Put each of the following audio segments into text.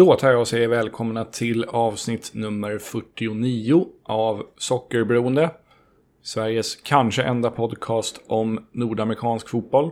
Då tar jag och säger välkomna till avsnitt nummer 49 av Sockerberoende. Sveriges kanske enda podcast om nordamerikansk fotboll.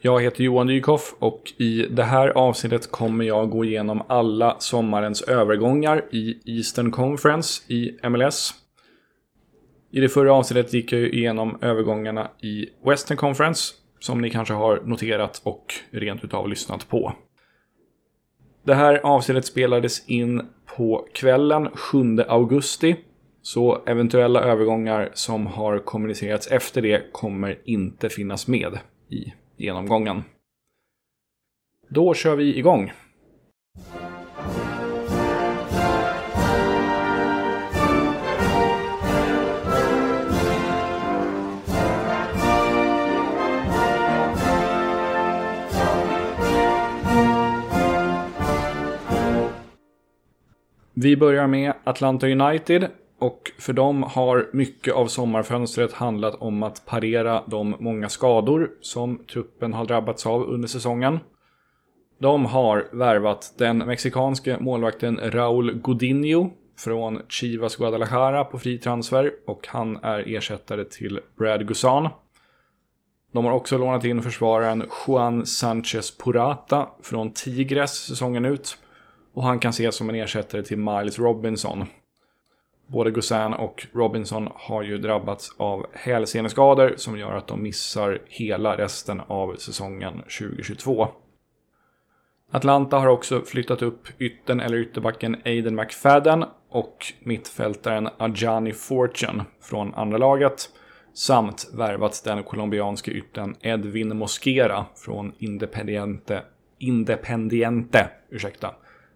Jag heter Johan Dykhoff och i det här avsnittet kommer jag gå igenom alla sommarens övergångar i Eastern Conference i MLS. I det förra avsnittet gick jag igenom övergångarna i Western Conference som ni kanske har noterat och rent utav lyssnat på. Det här avsnittet spelades in på kvällen 7 augusti. Så eventuella övergångar som har kommunicerats efter det kommer inte finnas med i genomgången. Då kör vi igång. Vi börjar med Atlanta United och för dem har mycket av sommarfönstret handlat om att parera de många skador som truppen har drabbats av under säsongen. De har värvat den mexikanske målvakten Raúl Godinho från Chivas Guadalajara på fri transfer och han är ersättare till Brad Guzan. De har också lånat in försvararen Juan Sanchez Purata från Tigres säsongen ut och han kan ses som en ersättare till Miles Robinson. Både Guzan och Robinson har ju drabbats av hälseneskador som gör att de missar hela resten av säsongen 2022. Atlanta har också flyttat upp ytten eller ytterbacken Aiden McFadden och mittfältaren Ajani Fortune från andra laget samt värvat den colombianske ytten Edwin Mosquera från Independiente, Independiente ursäkta,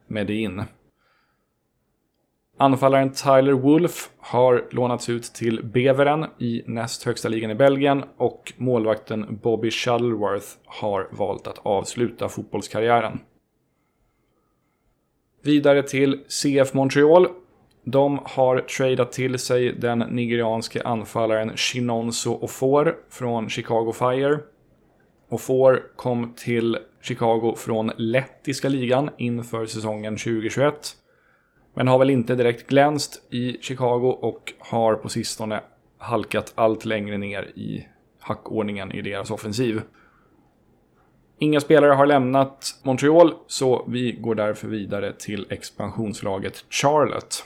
Medellin. Anfallaren Tyler Wolf har lånats ut till Beveren i näst högsta ligan i Belgien och målvakten Bobby Shuttleworth har valt att avsluta fotbollskarriären. Vidare till CF Montreal. De har tradat till sig den nigerianske anfallaren Shinonso Ofor från Chicago Fire. Ofor kom till Chicago från lettiska ligan inför säsongen 2021. Men har väl inte direkt glänst i Chicago och har på sistone halkat allt längre ner i hackordningen i deras offensiv. Inga spelare har lämnat Montreal, så vi går därför vidare till expansionslaget Charlotte.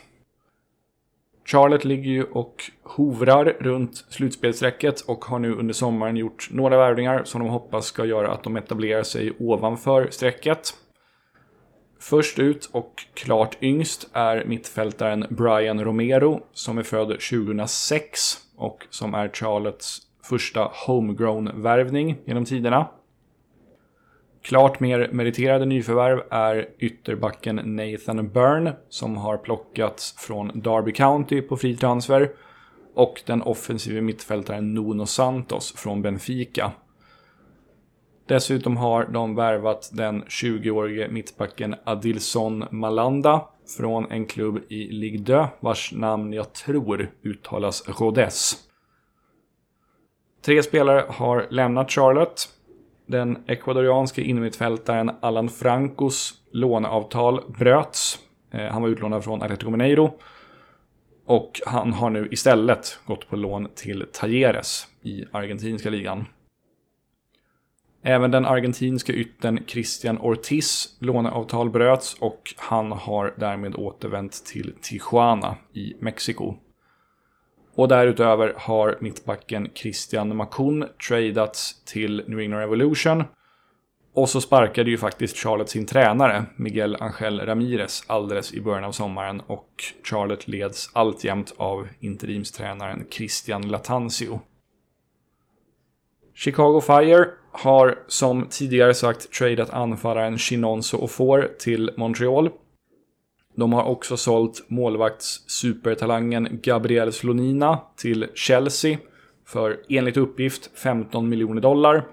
Charlotte ligger ju och hovrar runt slutspelsräcket och har nu under sommaren gjort några värvningar som de hoppas ska göra att de etablerar sig ovanför strecket. Först ut och klart yngst är mittfältaren Brian Romero som är född 2006 och som är Charlottes första homegrown-värvning genom tiderna. Klart mer meriterade nyförvärv är ytterbacken Nathan Byrne som har plockats från Derby County på fri transfer och den offensiva mittfältaren Nuno Santos från Benfica. Dessutom har de värvat den 20-årige mittbacken Adilson Malanda från en klubb i Ligue 2 vars namn jag tror uttalas Rodez. Tre spelare har lämnat Charlotte den ecuadorianske innermittfältaren Alan Francos låneavtal bröts. Eh, han var utlånad från Atletico Mineiro. Och han har nu istället gått på lån till Talleres i argentinska ligan. Även den argentinska ytten Christian Ortiz låneavtal bröts och han har därmed återvänt till Tijuana i Mexiko. Och därutöver har mittbacken Christian Makun tradats till New England Revolution. Och så sparkade ju faktiskt Charlotte sin tränare, Miguel Angel Ramirez, alldeles i början av sommaren. Och Charlotte leds alltjämt av interimstränaren Christian Latanzio. Chicago Fire har som tidigare sagt tradat anfallaren Chinonso Ofor till Montreal de har också sålt målvakts-supertalangen Gabriel Slonina till Chelsea för enligt uppgift 15 miljoner dollar.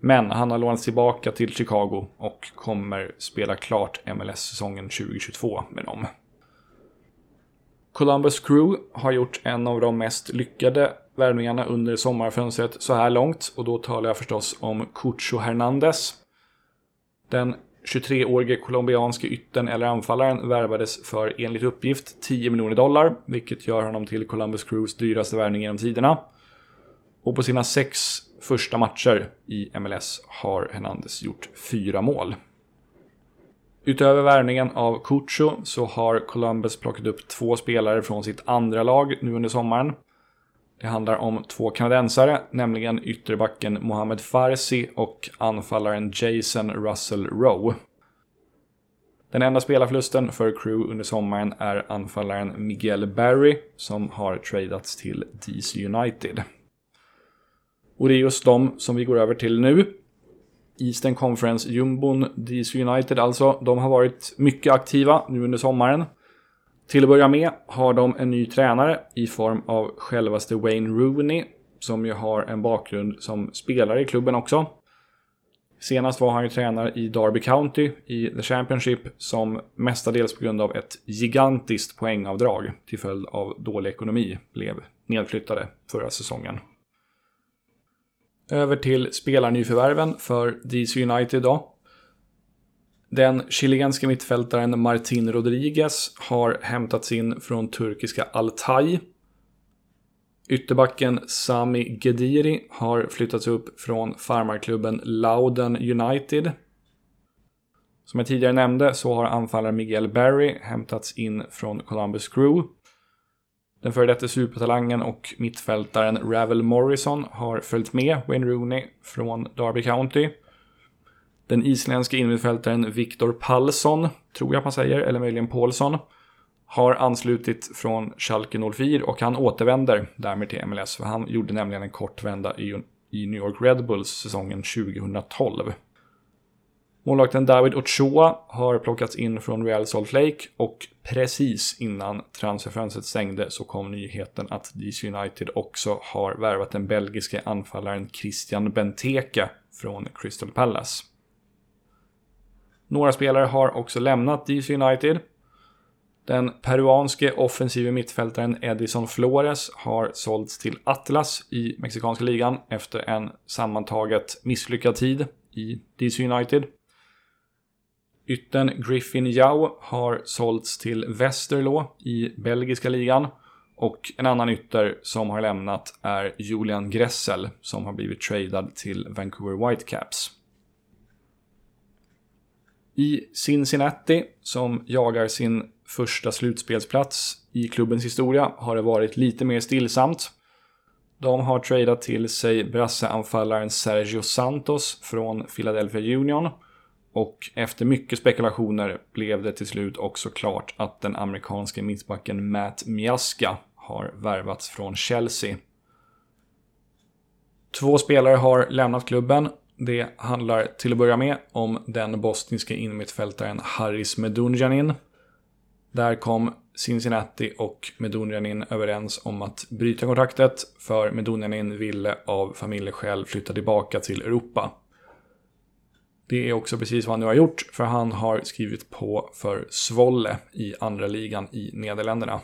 Men han har lånats tillbaka till Chicago och kommer spela klart MLS-säsongen 2022 med dem. Columbus Crew har gjort en av de mest lyckade värvningarna under sommarfönstret så här långt och då talar jag förstås om Cucho Hernandez. Den 23-årige colombianske ytten eller anfallaren värvades för enligt uppgift 10 miljoner dollar, vilket gör honom till Columbus Crews dyraste värvning genom tiderna. Och på sina sex första matcher i MLS har Hernandez gjort fyra mål. Utöver värvningen av Cucho så har Columbus plockat upp två spelare från sitt andra lag nu under sommaren. Det handlar om två kanadensare, nämligen ytterbacken Mohamed Farsi och anfallaren Jason Russell Rowe. Den enda spelarförlusten för Crew under sommaren är anfallaren Miguel Barry som har tradats till DC United. Och det är just dem som vi går över till nu. Eastern Conference-jumbon DC United alltså. De har varit mycket aktiva nu under sommaren. Till att börja med har de en ny tränare i form av självaste Wayne Rooney som ju har en bakgrund som spelare i klubben också. Senast var han ju tränare i Derby County i The Championship som mestadels på grund av ett gigantiskt poängavdrag till följd av dålig ekonomi blev nedflyttade förra säsongen. Över till spelarnyförvärven för DC United då. Den chilenske mittfältaren Martin Rodriguez har hämtats in från turkiska Altay. Ytterbacken Sami Gediri har flyttats upp från farmarklubben Loudon United. Som jag tidigare nämnde så har anfallaren Miguel Barry hämtats in från Columbus Crew. Den före detta supertalangen och mittfältaren Ravel Morrison har följt med Wayne Rooney från Derby County. Den isländske innermittfältaren Viktor Pallsson, tror jag man säger, eller möjligen Paulsson, har anslutit från Schalke 04 och han återvänder därmed till MLS. För han gjorde nämligen en kort vända i, i New York Red Bulls säsongen 2012. Målvakten David Ochoa har plockats in från Real Salt Lake och precis innan transferfönstret stängde så kom nyheten att DC United också har värvat den belgiske anfallaren Christian Benteke från Crystal Palace. Några spelare har också lämnat DC United. Den peruanske offensive mittfältaren Edison Flores har sålts till Atlas i mexikanska ligan efter en sammantaget misslyckad tid i DC United. Ytten Griffin Yao har sålts till Westerlo i belgiska ligan. Och en annan ytter som har lämnat är Julian Gressel som har blivit tradad till Vancouver Whitecaps. I Cincinnati, som jagar sin första slutspelsplats i klubbens historia, har det varit lite mer stillsamt. De har tradat till sig brasseanfallaren Sergio Santos från Philadelphia Union. Och efter mycket spekulationer blev det till slut också klart att den amerikanske mittbacken Matt Miaska har värvats från Chelsea. Två spelare har lämnat klubben. Det handlar till att börja med om den bosniska innermittfältaren Haris Medunjanin. Där kom Cincinnati och Medunjanin överens om att bryta kontraktet för Medunjanin ville av familjeskäl flytta tillbaka till Europa. Det är också precis vad han nu har gjort, för han har skrivit på för Svolle i andra ligan i Nederländerna.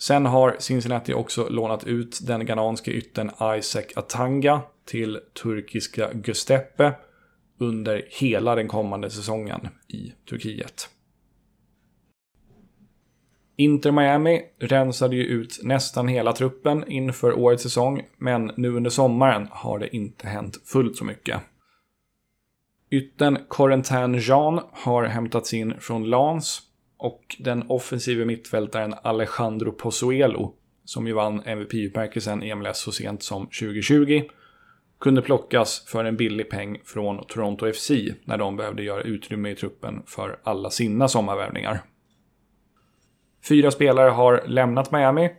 Sen har Cincinnati också lånat ut den ghananske ytten Isaac Atanga till turkiska Göztepe under hela den kommande säsongen i Turkiet. Inter Miami rensade ju ut nästan hela truppen inför årets säsong, men nu under sommaren har det inte hänt fullt så mycket. Ytten Corentin Jean har hämtats in från Lans och den offensive mittfältaren Alejandro Pozuelo, som ju vann MVP-utmärkelsen i MLS så sent som 2020, kunde plockas för en billig peng från Toronto FC när de behövde göra utrymme i truppen för alla sina sommarvärvningar. Fyra spelare har lämnat Miami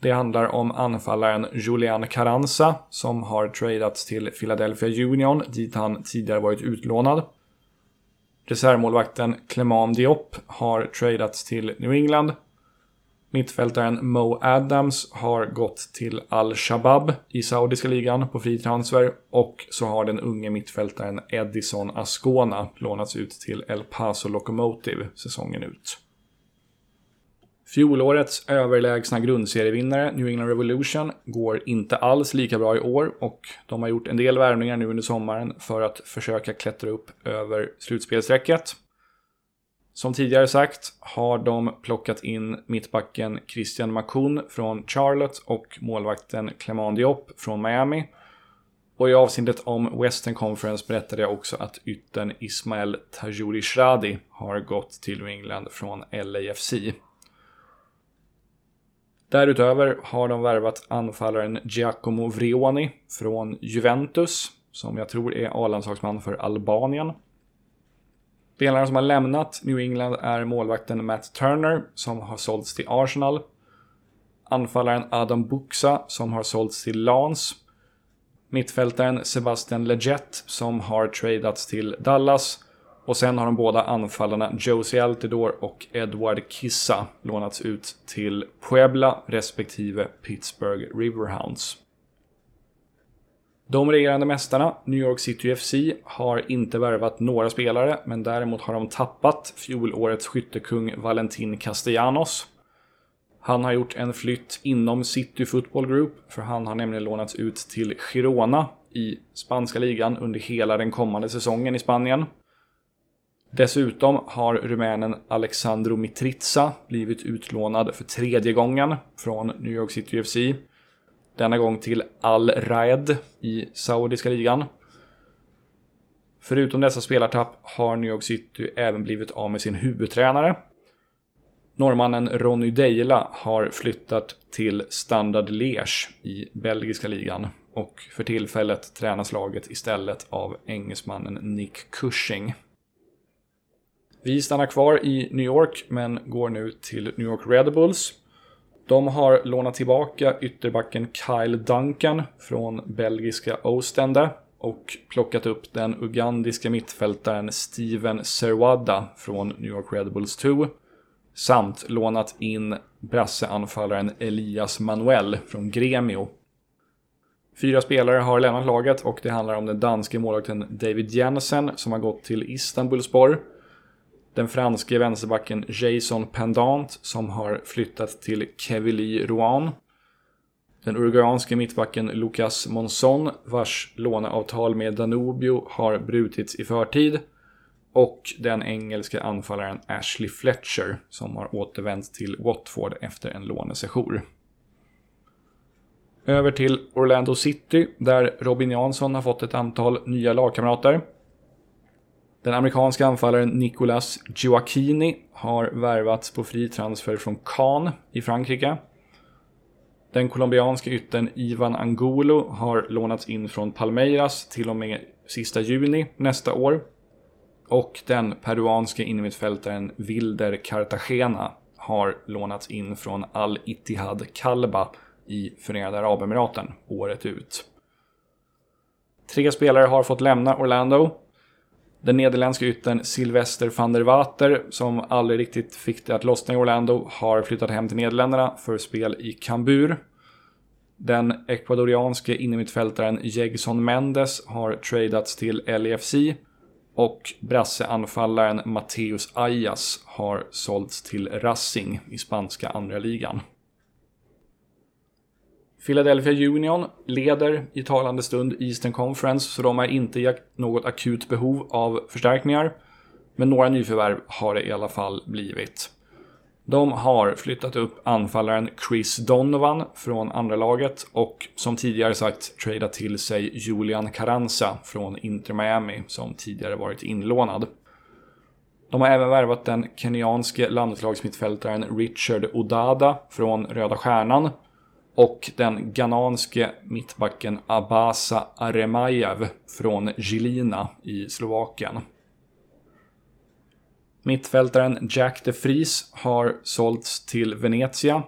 det handlar om anfallaren Julian Carranza som har tradats till Philadelphia Union dit han tidigare varit utlånad. Reservmålvakten Clement Diop har tradats till New England. Mittfältaren Mo Adams har gått till Al-Shabab i saudiska ligan på fri transfer och så har den unge mittfältaren Edison Ascona lånats ut till El Paso Locomotive säsongen ut. Fjolårets överlägsna grundserievinnare New England Revolution går inte alls lika bra i år och de har gjort en del värvningar nu under sommaren för att försöka klättra upp över slutspelsstrecket. Som tidigare sagt har de plockat in mittbacken Christian Makun från Charlotte och målvakten Clément Diop från Miami. Och i avsnittet om Western Conference berättade jag också att yttern Ismael Tajouri Shradi har gått till New England från LAFC. Därutöver har de värvat anfallaren Giacomo Vrioni från Juventus, som jag tror är A-landslagsman för Albanien. Spelarna som har lämnat New England är målvakten Matt Turner, som har sålts till Arsenal. Anfallaren Adam Buxa, som har sålts till Lans. Mittfältaren Sebastian Leggett, som har tradats till Dallas. Och sen har de båda anfallarna Josie Altidore och Edward Kissa lånats ut till Puebla respektive Pittsburgh Riverhounds. De regerande mästarna, New York City FC, har inte värvat några spelare, men däremot har de tappat fjolårets skyttekung Valentin Castellanos. Han har gjort en flytt inom City Football Group, för han har nämligen lånats ut till Girona i spanska ligan under hela den kommande säsongen i Spanien. Dessutom har rumänen Alexandro Mitriza blivit utlånad för tredje gången från New York City FC. Denna gång till Al Raed i saudiska ligan. Förutom dessa spelartapp har New York City även blivit av med sin huvudtränare. Norrmannen Ronny Deila har flyttat till Standard Liège i belgiska ligan och för tillfället tränas laget istället av engelsmannen Nick Cushing. Vi stannar kvar i New York men går nu till New York Red Bulls. De har lånat tillbaka ytterbacken Kyle Duncan från belgiska Ostende och plockat upp den ugandiska mittfältaren Steven Serwada från New York Red Bulls 2. Samt lånat in brasseanfallaren Elias Manuel från Gremio. Fyra spelare har lämnat laget och det handlar om den danske målvakten David Jensen som har gått till Istanbulspor den franske vänsterbacken Jason Pendant som har flyttat till Kevili Rouen. Den uruguayanske mittbacken Lucas Monson vars låneavtal med Danubio har brutits i förtid. Och den engelska anfallaren Ashley Fletcher som har återvänt till Watford efter en lånesession. Över till Orlando City där Robin Jansson har fått ett antal nya lagkamrater. Den amerikanska anfallaren Nicolas Gioacchini har värvats på fri transfer från Cannes i Frankrike. Den colombianska ytten Ivan Angulo har lånats in från Palmeiras till och med sista juni nästa år. Och den peruanska innermittfältaren Wilder Cartagena har lånats in från Al-Ittihad Kalba i Förenade Arabemiraten året ut. Tre spelare har fått lämna Orlando den nederländska yttern Sylvester van der Water, som aldrig riktigt fick det att lossna i Orlando, har flyttat hem till Nederländerna för spel i Kambur. Den ecuadorianske innermittfältaren Jegson Mendes har tradats till LEFC och brasseanfallaren Mateus Ayas har sålts till Racing i spanska andra ligan. Philadelphia Union leder i talande stund Eastern Conference, så de är inte i något akut behov av förstärkningar. Men några nyförvärv har det i alla fall blivit. De har flyttat upp anfallaren Chris Donovan från andra laget och som tidigare sagt tradat till sig Julian Carranza från Inter Miami som tidigare varit inlånad. De har även värvat den kenyanske landslagsmittfältaren Richard Odada från Röda Stjärnan och den ghananske mittbacken Abasa Aremajev från Gilina i Slovakien. Mittfältaren Jack de Vries har sålts till Venezia.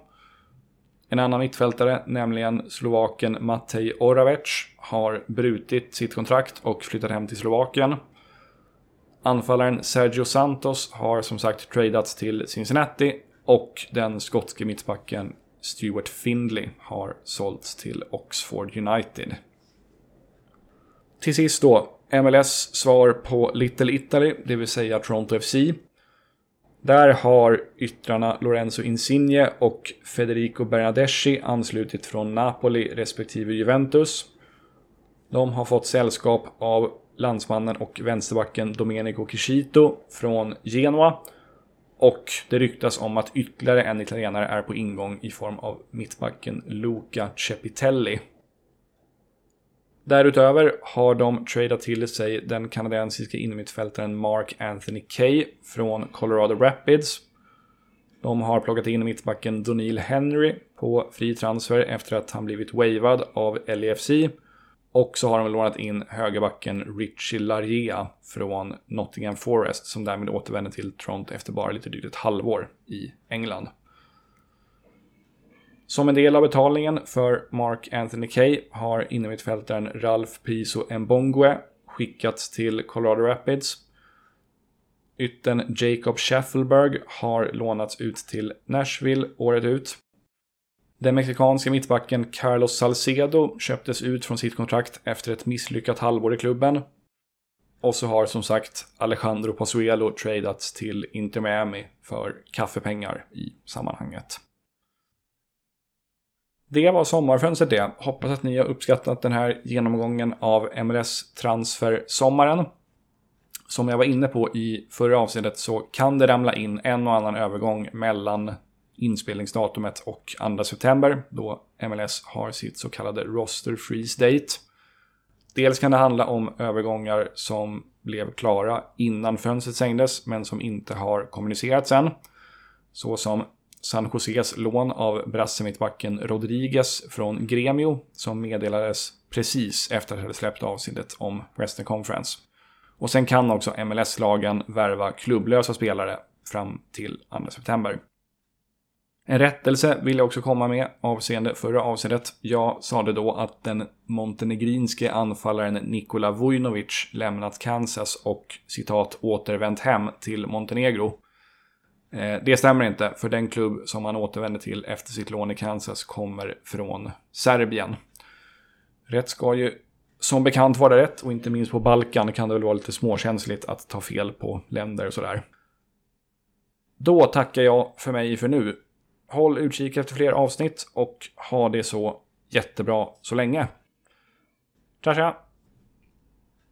En annan mittfältare, nämligen slovaken Matej Oravec, har brutit sitt kontrakt och flyttat hem till Slovakien. Anfallaren Sergio Santos har som sagt tradats till Cincinnati och den skotske mittbacken Stuart Findley har sålts till Oxford United. Till sist då, MLS svar på Little Italy, det vill säga Toronto FC. Där har yttrarna Lorenzo Insigne och Federico Bernadeschi anslutit från Napoli respektive Juventus. De har fått sällskap av landsmannen och vänsterbacken Domenico Kishito från Genoa. Och det ryktas om att ytterligare en italienare är på ingång i form av mittbacken Luca Cepitelli. Därutöver har de tradat till sig den kanadensiska innermittfältaren Mark Anthony Kay från Colorado Rapids. De har plockat in mittbacken Donil Henry på fri transfer efter att han blivit wavad av LEFC. Och så har de lånat in högerbacken Richie Laria från Nottingham Forest som därmed återvänder till Toronto efter bara lite drygt ett halvår i England. Som en del av betalningen för Mark Anthony Kay har innermittfältaren Ralph Piso Mbongue skickats till Colorado Rapids. Ytten Jacob Schaffelberg har lånats ut till Nashville året ut. Den mexikanska mittbacken Carlos Salcedo köptes ut från sitt kontrakt efter ett misslyckat halvår i klubben. Och så har som sagt Alejandro Pozuelo tradats till Inter Miami för kaffepengar i sammanhanget. Det var sommarfönstret det. Hoppas att ni har uppskattat den här genomgången av MLS transfer-sommaren. Som jag var inne på i förra avsnittet så kan det ramla in en och annan övergång mellan inspelningsdatumet och 2 september då MLS har sitt så kallade roster freeze date. Dels kan det handla om övergångar som blev klara innan fönstret stängdes men som inte har kommunicerats än. Så som San Joses lån av brassemittbacken Rodriguez från Gremio som meddelades precis efter att det hade släppt avsnittet om Western Conference. Och sen kan också MLS-lagen värva klubblösa spelare fram till 2 september. En rättelse vill jag också komma med avseende förra avsnittet. Jag sade då att den montenegrinske anfallaren Nikola Vujnovic lämnat Kansas och citat återvänt hem till Montenegro. Eh, det stämmer inte, för den klubb som han återvänder till efter sitt lån i Kansas kommer från Serbien. Rätt ska ju som bekant vara rätt och inte minst på Balkan kan det väl vara lite småkänsligt att ta fel på länder och sådär. Då tackar jag för mig för nu. Håll utkik efter fler avsnitt och ha det så jättebra så länge. Tja tja!